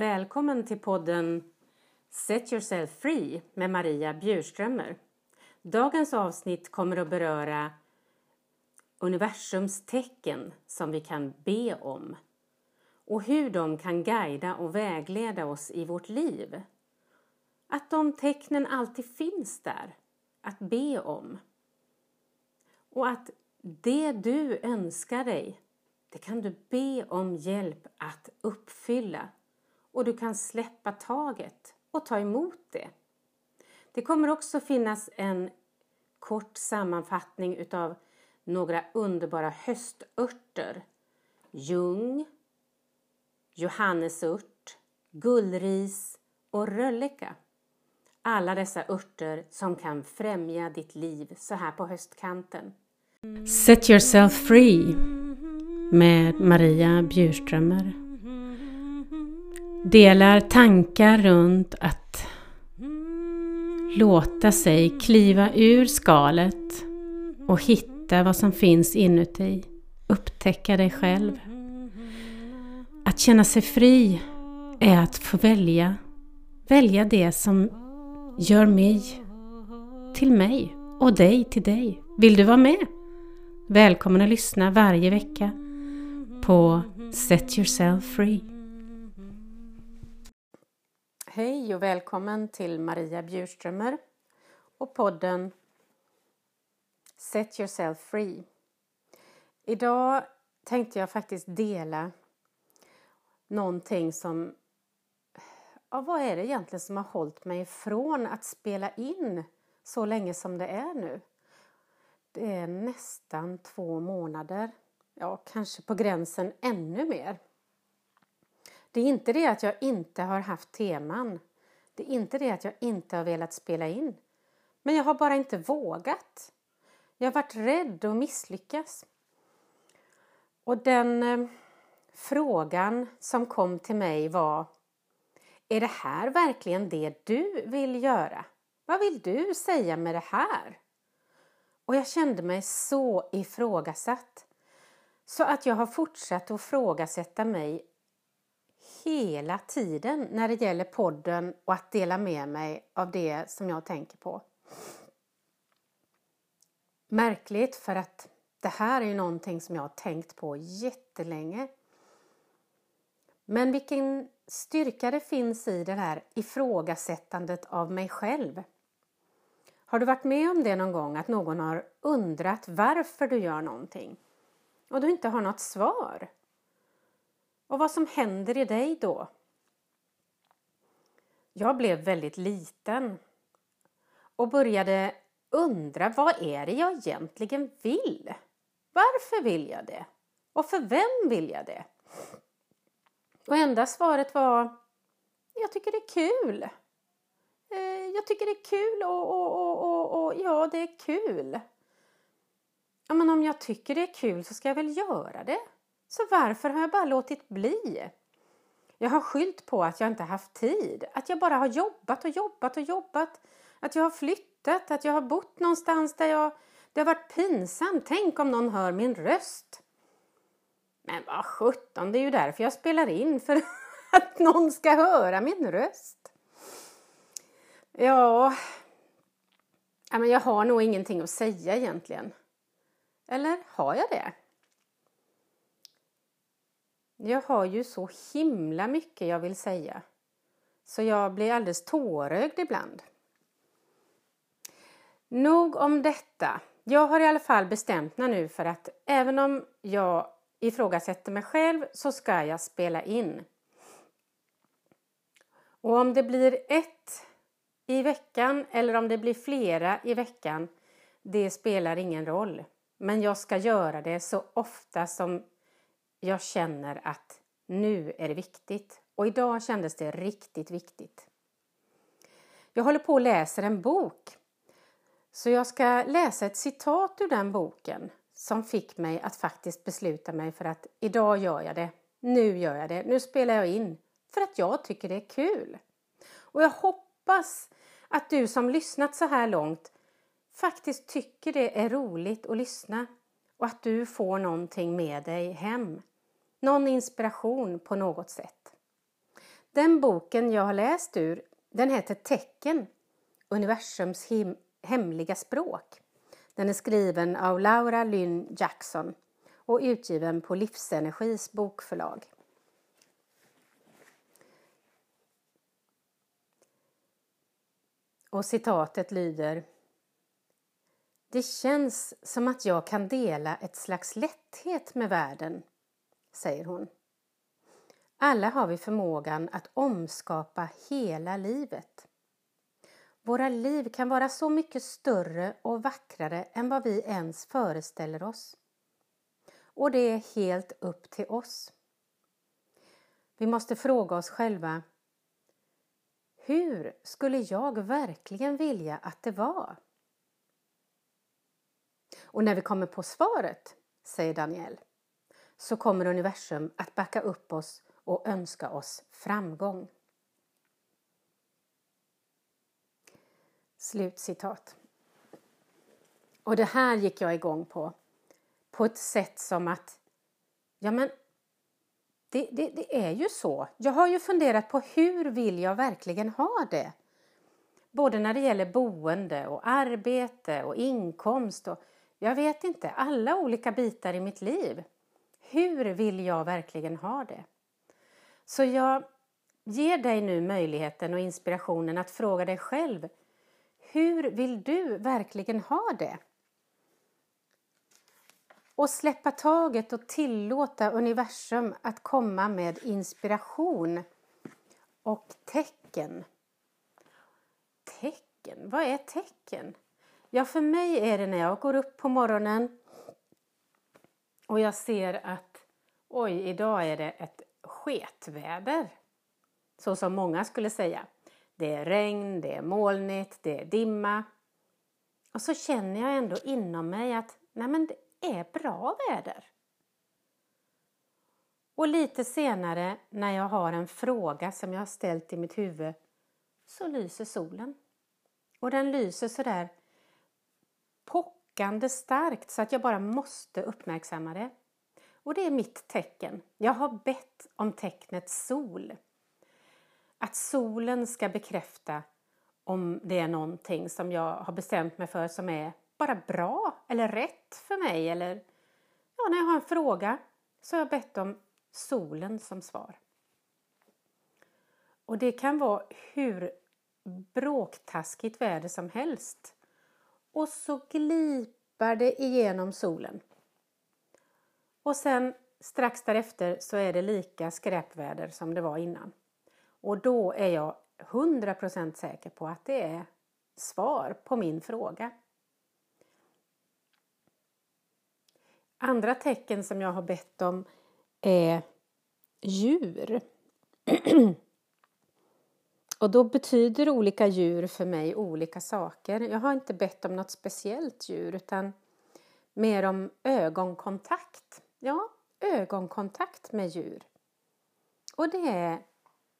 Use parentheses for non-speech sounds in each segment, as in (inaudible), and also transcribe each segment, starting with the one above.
Välkommen till podden Set yourself free med Maria Bjurströmer. Dagens avsnitt kommer att beröra universums tecken som vi kan be om och hur de kan guida och vägleda oss i vårt liv. Att de tecknen alltid finns där att be om. Och att det du önskar dig, det kan du be om hjälp att uppfylla och du kan släppa taget och ta emot det. Det kommer också finnas en kort sammanfattning utav några underbara höstörter. Ljung, johannesört, gullris och rölleka. Alla dessa örter som kan främja ditt liv så här på höstkanten. Set yourself free med Maria Bjurströmer delar tankar runt att låta sig kliva ur skalet och hitta vad som finns inuti. Upptäcka dig själv. Att känna sig fri är att få välja. Välja det som gör mig till mig och dig till dig. Vill du vara med? Välkommen att lyssna varje vecka på Set Yourself Free. Hej och välkommen till Maria Bjurströmer och podden Set yourself free. Idag tänkte jag faktiskt dela någonting som... Ja, vad är det egentligen som har hållit mig ifrån att spela in så länge som det är nu? Det är nästan två månader. Ja, kanske på gränsen ännu mer. Det är inte det att jag inte har haft teman. Det är inte det att jag inte har velat spela in. Men jag har bara inte vågat. Jag har varit rädd att misslyckas. Och den eh, frågan som kom till mig var Är det här verkligen det du vill göra? Vad vill du säga med det här? Och jag kände mig så ifrågasatt. Så att jag har fortsatt att ifrågasätta mig hela tiden när det gäller podden och att dela med mig av det som jag tänker på. Märkligt för att det här är ju någonting som jag har tänkt på jättelänge. Men vilken styrka det finns i det här ifrågasättandet av mig själv. Har du varit med om det någon gång att någon har undrat varför du gör någonting och du inte har något svar? Och vad som händer i dig då. Jag blev väldigt liten och började undra vad är det jag egentligen vill? Varför vill jag det? Och för vem vill jag det? Och enda svaret var jag tycker det är kul. Eh, jag tycker det är kul och, och, och, och, och ja, det är kul. Ja, men om jag tycker det är kul så ska jag väl göra det. Så varför har jag bara låtit bli? Jag har skyllt på att jag inte haft tid, att jag bara har jobbat och jobbat och jobbat, att jag har flyttat, att jag har bott någonstans där jag... Det har varit pinsamt. Tänk om någon hör min röst. Men vad sjutton, det är ju därför jag spelar in, för (laughs) att någon ska höra min röst. Ja, jag har nog ingenting att säga egentligen. Eller har jag det? Jag har ju så himla mycket jag vill säga. Så jag blir alldeles tårögd ibland. Nog om detta. Jag har i alla fall bestämt mig nu för att även om jag ifrågasätter mig själv så ska jag spela in. Och om det blir ett i veckan eller om det blir flera i veckan, det spelar ingen roll. Men jag ska göra det så ofta som jag känner att nu är det viktigt. Och idag kändes det riktigt viktigt. Jag håller på och läser en bok. Så jag ska läsa ett citat ur den boken som fick mig att faktiskt besluta mig för att idag gör jag det. Nu gör jag det. Nu spelar jag in. För att jag tycker det är kul. Och jag hoppas att du som lyssnat så här långt faktiskt tycker det är roligt att lyssna och att du får någonting med dig hem någon inspiration på något sätt. Den boken jag har läst ur, den heter Tecken, universums hemliga språk. Den är skriven av Laura Lynn Jackson och utgiven på Livsenergis bokförlag. Och citatet lyder Det känns som att jag kan dela ett slags lätthet med världen, säger hon. Alla har vi förmågan att omskapa hela livet. Våra liv kan vara så mycket större och vackrare än vad vi ens föreställer oss. Och det är helt upp till oss. Vi måste fråga oss själva hur skulle jag verkligen vilja att det var? Och när vi kommer på svaret, säger Daniel, så kommer universum att backa upp oss och önska oss framgång. Slutcitat. Och det här gick jag igång på. På ett sätt som att, ja men det, det, det, är ju så. Jag har ju funderat på hur vill jag verkligen ha det? Både när det gäller boende och arbete och inkomst och jag vet inte, alla olika bitar i mitt liv. Hur vill jag verkligen ha det? Så jag ger dig nu möjligheten och inspirationen att fråga dig själv. Hur vill du verkligen ha det? Och släppa taget och tillåta universum att komma med inspiration och tecken. Tecken, vad är tecken? Ja, för mig är det när jag går upp på morgonen och jag ser att oj, idag är det ett sketväder. Så som många skulle säga. Det är regn, det är molnigt, det är dimma. Och så känner jag ändå inom mig att nej men det är bra väder. Och lite senare när jag har en fråga som jag har ställt i mitt huvud så lyser solen. Och den lyser sådär pockande starkt så att jag bara måste uppmärksamma det. Och det är mitt tecken. Jag har bett om tecknet sol. Att solen ska bekräfta om det är någonting som jag har bestämt mig för som är bara bra eller rätt för mig eller ja, när jag har en fråga så har jag bett om solen som svar. Och det kan vara hur bråktaskigt väder som helst. Och så glipar det igenom solen. Och sen strax därefter så är det lika skräpväder som det var innan. Och då är jag 100% säker på att det är svar på min fråga. Andra tecken som jag har bett om är djur. (clears throat) Och då betyder olika djur för mig olika saker. Jag har inte bett om något speciellt djur utan mer om ögonkontakt. Ja, ögonkontakt med djur. Och det är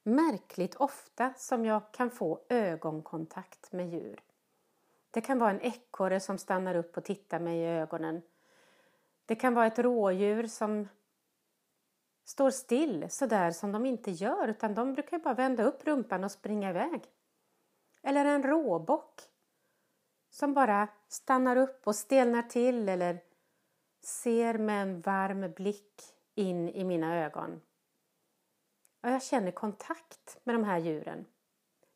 märkligt ofta som jag kan få ögonkontakt med djur. Det kan vara en ekorre som stannar upp och tittar mig i ögonen. Det kan vara ett rådjur som står still sådär som de inte gör utan de brukar bara vända upp rumpan och springa iväg. Eller en råbock som bara stannar upp och stelnar till eller ser med en varm blick in i mina ögon. Och jag känner kontakt med de här djuren.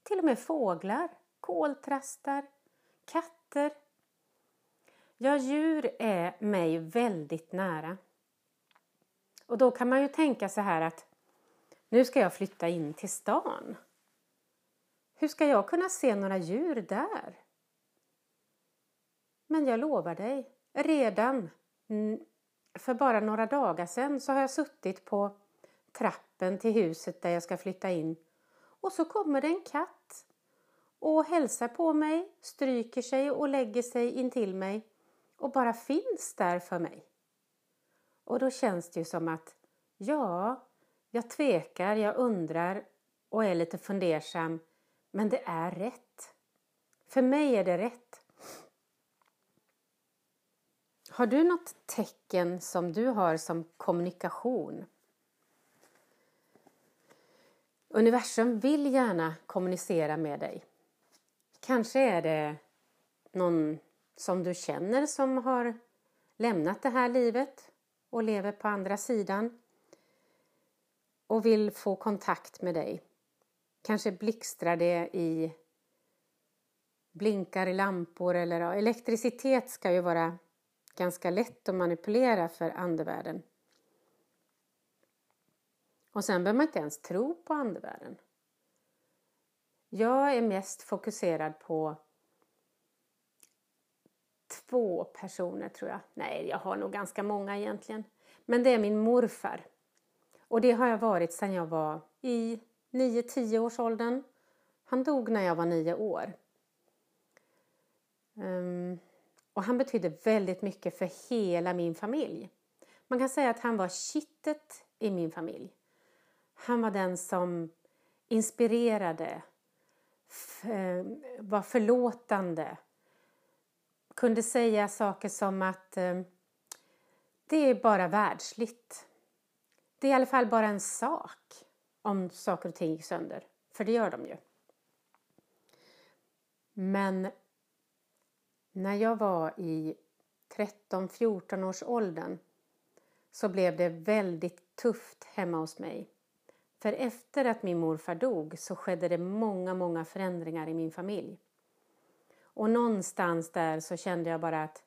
Till och med fåglar, koltrastar, katter. Ja, djur är mig väldigt nära. Och då kan man ju tänka så här att nu ska jag flytta in till stan. Hur ska jag kunna se några djur där? Men jag lovar dig, redan för bara några dagar sedan så har jag suttit på trappen till huset där jag ska flytta in och så kommer det en katt och hälsar på mig, stryker sig och lägger sig intill mig och bara finns där för mig. Och då känns det ju som att ja, jag tvekar, jag undrar och är lite fundersam men det är rätt. För mig är det rätt. Har du något tecken som du har som kommunikation? Universum vill gärna kommunicera med dig. Kanske är det någon som du känner som har lämnat det här livet och lever på andra sidan och vill få kontakt med dig. Kanske blixtrar det i blinkar i lampor eller ja, elektricitet ska ju vara ganska lätt att manipulera för andevärlden. Och sen behöver man inte ens tro på andevärlden. Jag är mest fokuserad på två personer tror jag. Nej, jag har nog ganska många egentligen. Men det är min morfar. Och det har jag varit sedan jag var i 9-10 års åldern. Han dog när jag var nio år. Um, och han betydde väldigt mycket för hela min familj. Man kan säga att han var kittet i min familj. Han var den som inspirerade, eh, var förlåtande, kunde säga saker som att eh, det är bara världsligt. Det är i alla fall bara en sak om saker och ting gick sönder, för det gör de ju. Men när jag var i 13-14 års åldern så blev det väldigt tufft hemma hos mig. För efter att min morfar dog så skedde det många, många förändringar i min familj. Och någonstans där så kände jag bara att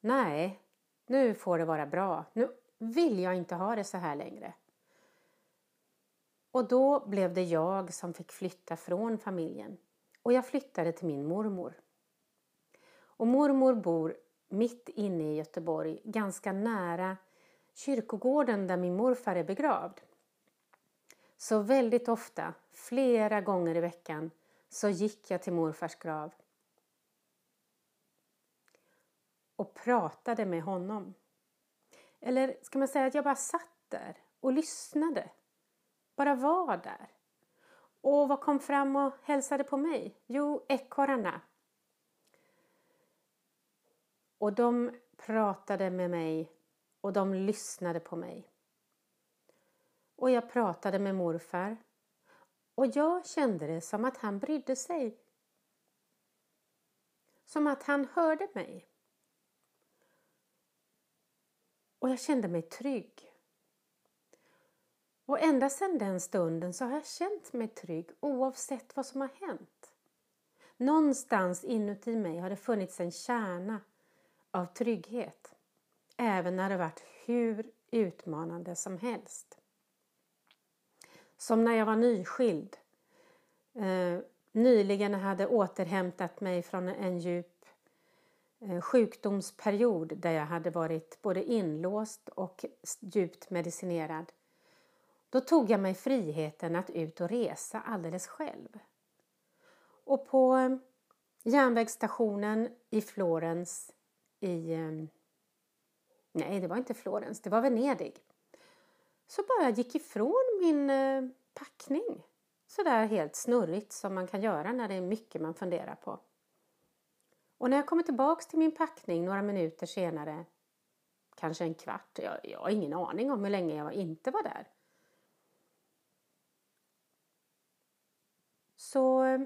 nej, nu får det vara bra. Nu vill jag inte ha det så här längre. Och då blev det jag som fick flytta från familjen. Och jag flyttade till min mormor. Och mormor bor mitt inne i Göteborg, ganska nära kyrkogården där min morfar är begravd. Så väldigt ofta, flera gånger i veckan, så gick jag till morfars grav och pratade med honom. Eller ska man säga att jag bara satt där och lyssnade. Bara var där. Och vad kom fram och hälsade på mig? Jo, ekorrarna. Och de pratade med mig och de lyssnade på mig. Och jag pratade med morfar och jag kände det som att han brydde sig. Som att han hörde mig. Och jag kände mig trygg. Och ända sedan den stunden så har jag känt mig trygg oavsett vad som har hänt. Någonstans inuti mig har det funnits en kärna av trygghet. Även när det varit hur utmanande som helst. Som när jag var nyskild. Eh, nyligen hade återhämtat mig från en djup Eh, sjukdomsperiod där jag hade varit både inlåst och djupt medicinerad. Då tog jag mig friheten att ut och resa alldeles själv. Och på eh, järnvägsstationen i Florens i... Eh, nej, det var inte Florens, det var Venedig. Så bara gick ifrån min packning. Sådär helt snurrigt som man kan göra när det är mycket man funderar på. Och när jag kommer tillbaks till min packning några minuter senare, kanske en kvart, jag, jag har ingen aning om hur länge jag inte var där. Så eh,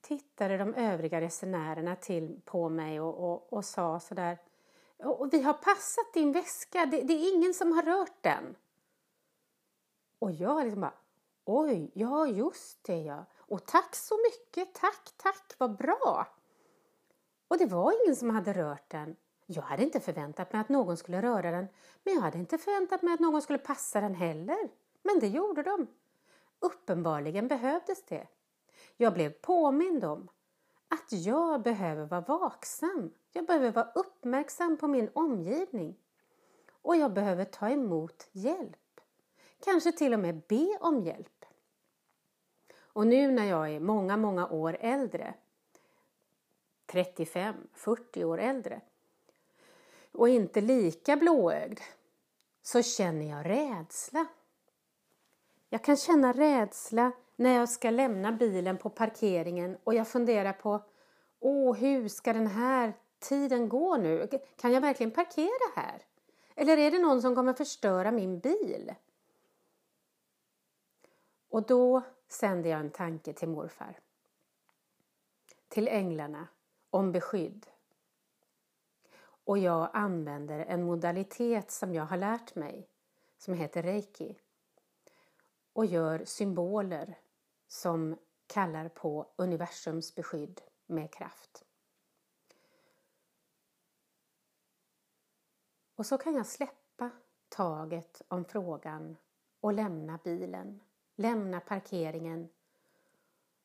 tittade de övriga resenärerna till på mig och, och, och sa sådär och vi har passat din väska, det, det, är ingen som har rört den. Och jag liksom bara, oj, ja just det ja. Och tack så mycket, tack, tack, vad bra. Och det var ingen som hade rört den. Jag hade inte förväntat mig att någon skulle röra den, men jag hade inte förväntat mig att någon skulle passa den heller. Men det gjorde de. Uppenbarligen behövdes det. Jag blev påmind om att jag behöver vara vaksam. Jag behöver vara uppmärksam på min omgivning. Och jag behöver ta emot hjälp. Kanske till och med be om hjälp. Och nu när jag är många, många år äldre, 35, 40 år äldre och inte lika blåögd, så känner jag rädsla. Jag kan känna rädsla när jag ska lämna bilen på parkeringen och jag funderar på Åh, hur ska den här tiden gå nu? Kan jag verkligen parkera här? Eller är det någon som kommer förstöra min bil? Och då sänder jag en tanke till morfar. Till änglarna om beskydd. Och jag använder en modalitet som jag har lärt mig som heter reiki och gör symboler som kallar på universums beskydd med kraft. Och så kan jag släppa taget om frågan och lämna bilen, lämna parkeringen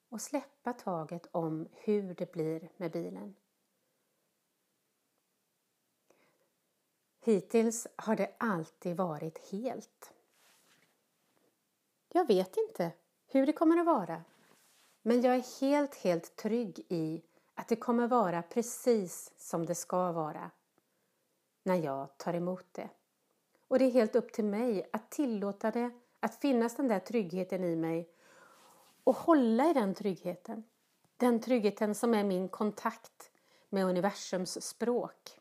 och släppa taget om hur det blir med bilen. Hittills har det alltid varit helt. Jag vet inte hur det kommer att vara. Men jag är helt, helt trygg i att det kommer vara precis som det ska vara när jag tar emot det. Och det är helt upp till mig att tillåta det att finnas den där tryggheten i mig och hålla i den tryggheten. Den tryggheten som är min kontakt med universums språk.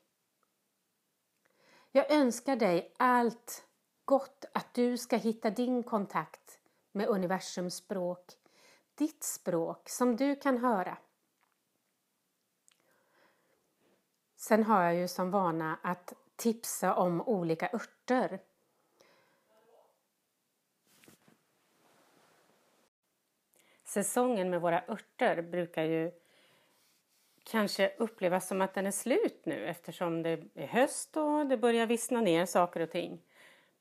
Jag önskar dig allt gott att du ska hitta din kontakt med universums språk. Ditt språk som du kan höra. Sen har jag ju som vana att tipsa om olika örter. Säsongen med våra örter brukar ju kanske upplevas som att den är slut nu eftersom det är höst och det börjar vissna ner saker och ting.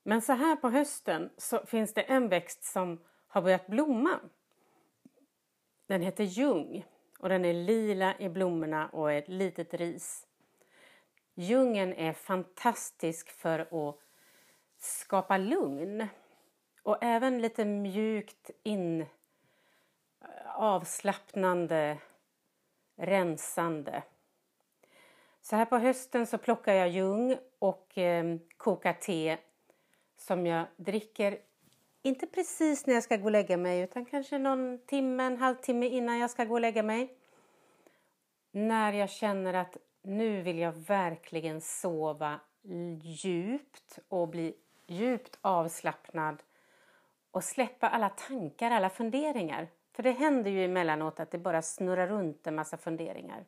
Men så här på hösten så finns det en växt som har börjat blomma. Den heter ljung och den är lila i blommorna och är ett litet ris. Ljungen är fantastisk för att skapa lugn och även lite mjukt in avslappnande, rensande. Så här på hösten så plockar jag ljung och eh, kokar te som jag dricker inte precis när jag ska gå och lägga mig utan kanske någon timme, en halvtimme innan jag ska gå och lägga mig. När jag känner att nu vill jag verkligen sova djupt och bli djupt avslappnad och släppa alla tankar, alla funderingar. För det händer ju emellanåt att det bara snurrar runt en massa funderingar.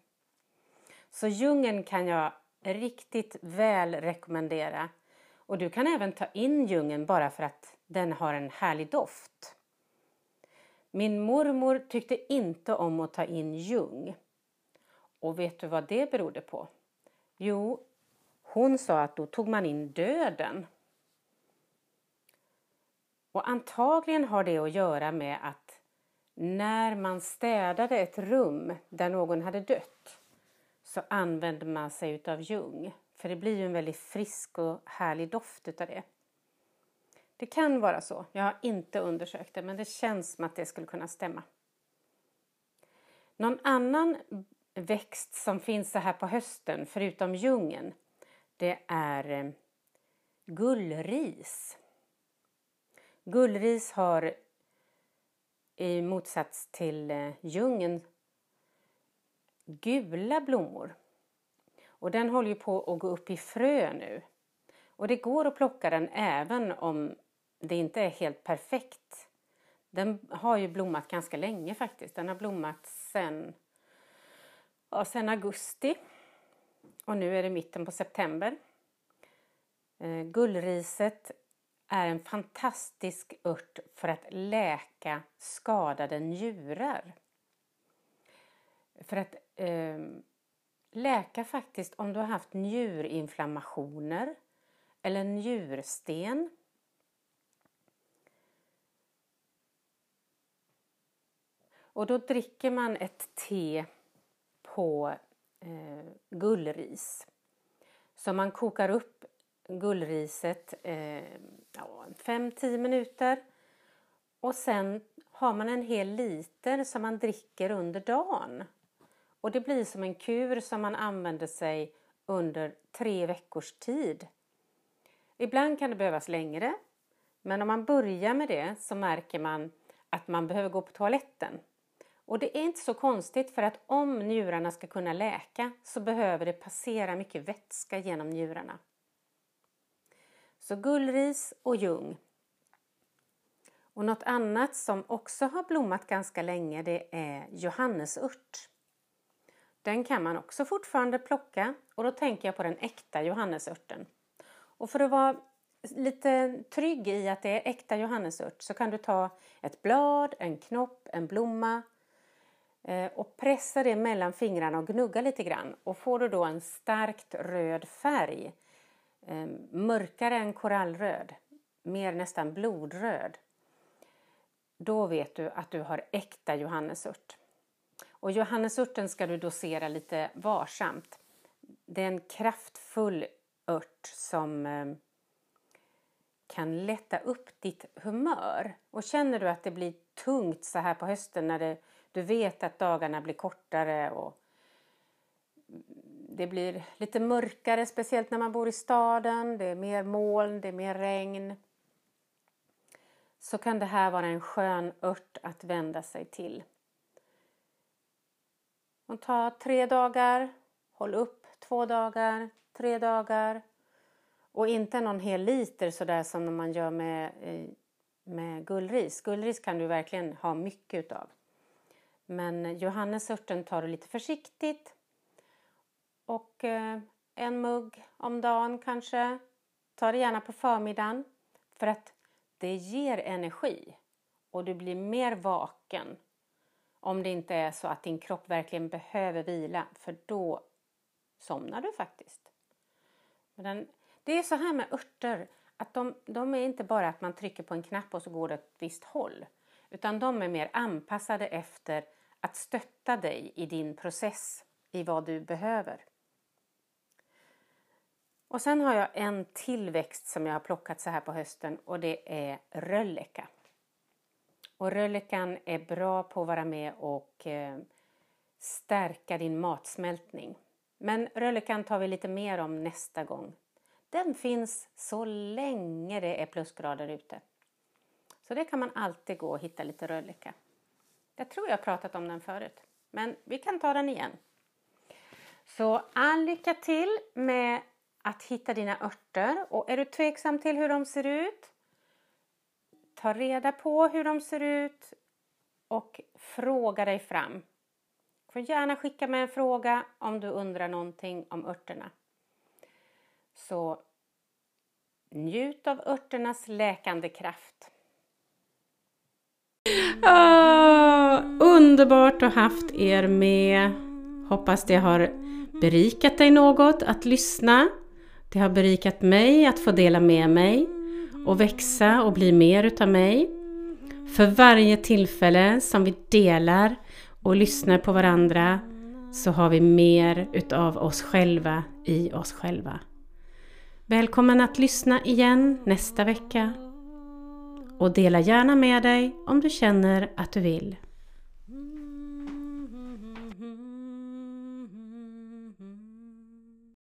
Så djungeln kan jag riktigt väl rekommendera. Och du kan även ta in djungeln bara för att den har en härlig doft. Min mormor tyckte inte om att ta in ljung. Och vet du vad det berodde på? Jo, hon sa att då tog man in döden. Och antagligen har det att göra med att när man städade ett rum där någon hade dött så använde man sig av ljung. För det blir ju en väldigt frisk och härlig doft utav det. Det kan vara så. Jag har inte undersökt det men det känns som att det skulle kunna stämma. Någon annan växt som finns så här på hösten förutom ljungen det är eh, gullris. Gullris har i motsats till eh, djungeln ljungen gula blommor. Och den håller ju på att gå upp i frö nu. Och det går att plocka den även om det inte är helt perfekt. Den har ju blommat ganska länge faktiskt. Den har blommat sen, ja, sen augusti. Och nu är det mitten på september. Eh, gullriset är en fantastisk ört för att läka skadade njurar. För att eh, läka faktiskt om du har haft njurinflammationer eller njursten. Och då dricker man ett te på eh, gullris. som man kokar upp gullriset eh, 5-10 minuter och sen har man en hel liter som man dricker under dagen. Och det blir som en kur som man använder sig under tre veckors tid. Ibland kan det behövas längre, men om man börjar med det så märker man att man behöver gå på toaletten. Och det är inte så konstigt för att om njurarna ska kunna läka så behöver det passera mycket vätska genom njurarna. Så gullris och ljung. Och något annat som också har blommat ganska länge det är johannesört. Den kan man också fortfarande plocka och då tänker jag på den äkta johannesörten. Och för att vara lite trygg i att det är äkta johannesört så kan du ta ett blad, en knopp, en blomma eh, och pressa det mellan fingrarna och gnugga lite grann. Och får du då en starkt röd färg, eh, mörkare än korallröd, mer nästan blodröd, då vet du att du har äkta johannesört. Och johannesörten ska du dosera lite varsamt. Det är en kraftfull ört som eh, kan lätta upp ditt humör. Och känner du att det blir tungt så här på hösten när det, du vet att dagarna blir kortare och det blir lite mörkare, speciellt när man bor i staden. Det är mer moln, det är mer regn. Så kan det här vara en skön ört att vända sig till. Och ta tre dagar, håll upp två dagar, tre dagar. Och inte någon hel liter sådär som man gör med, eh, med gullris. Gullris kan du verkligen ha mycket utav. Men johannesörten tar du lite försiktigt. Och eh, en mugg om dagen kanske. Ta det gärna på förmiddagen. För att det ger energi. Och du blir mer vaken. Om det inte är så att din kropp verkligen behöver vila. För då somnar du faktiskt. Men det är så här med örter, att de, de är inte bara att man trycker på en knapp och så går det åt ett visst håll. Utan de är mer anpassade efter att stötta dig i din process, i vad du behöver. Och sen har jag en tillväxt som jag har plockat så här på hösten och det är rölleka. Och röllekan är bra på att vara med och eh, stärka din matsmältning. Men röllekan tar vi lite mer om nästa gång. Den finns så länge det är plusgrader ute. Så det kan man alltid gå och hitta lite rölleka. Jag tror jag har pratat om den förut, men vi kan ta den igen. Så all lycka till med att hitta dina örter och är du tveksam till hur de ser ut, ta reda på hur de ser ut och fråga dig fram. Du får gärna skicka med en fråga om du undrar någonting om örterna. Så njut av örternas läkande kraft. Oh, underbart att ha haft er med. Hoppas det har berikat dig något att lyssna. Det har berikat mig att få dela med mig och växa och bli mer utav mig. För varje tillfälle som vi delar och lyssnar på varandra så har vi mer utav oss själva i oss själva. Välkommen att lyssna igen nästa vecka och dela gärna med dig om du känner att du vill.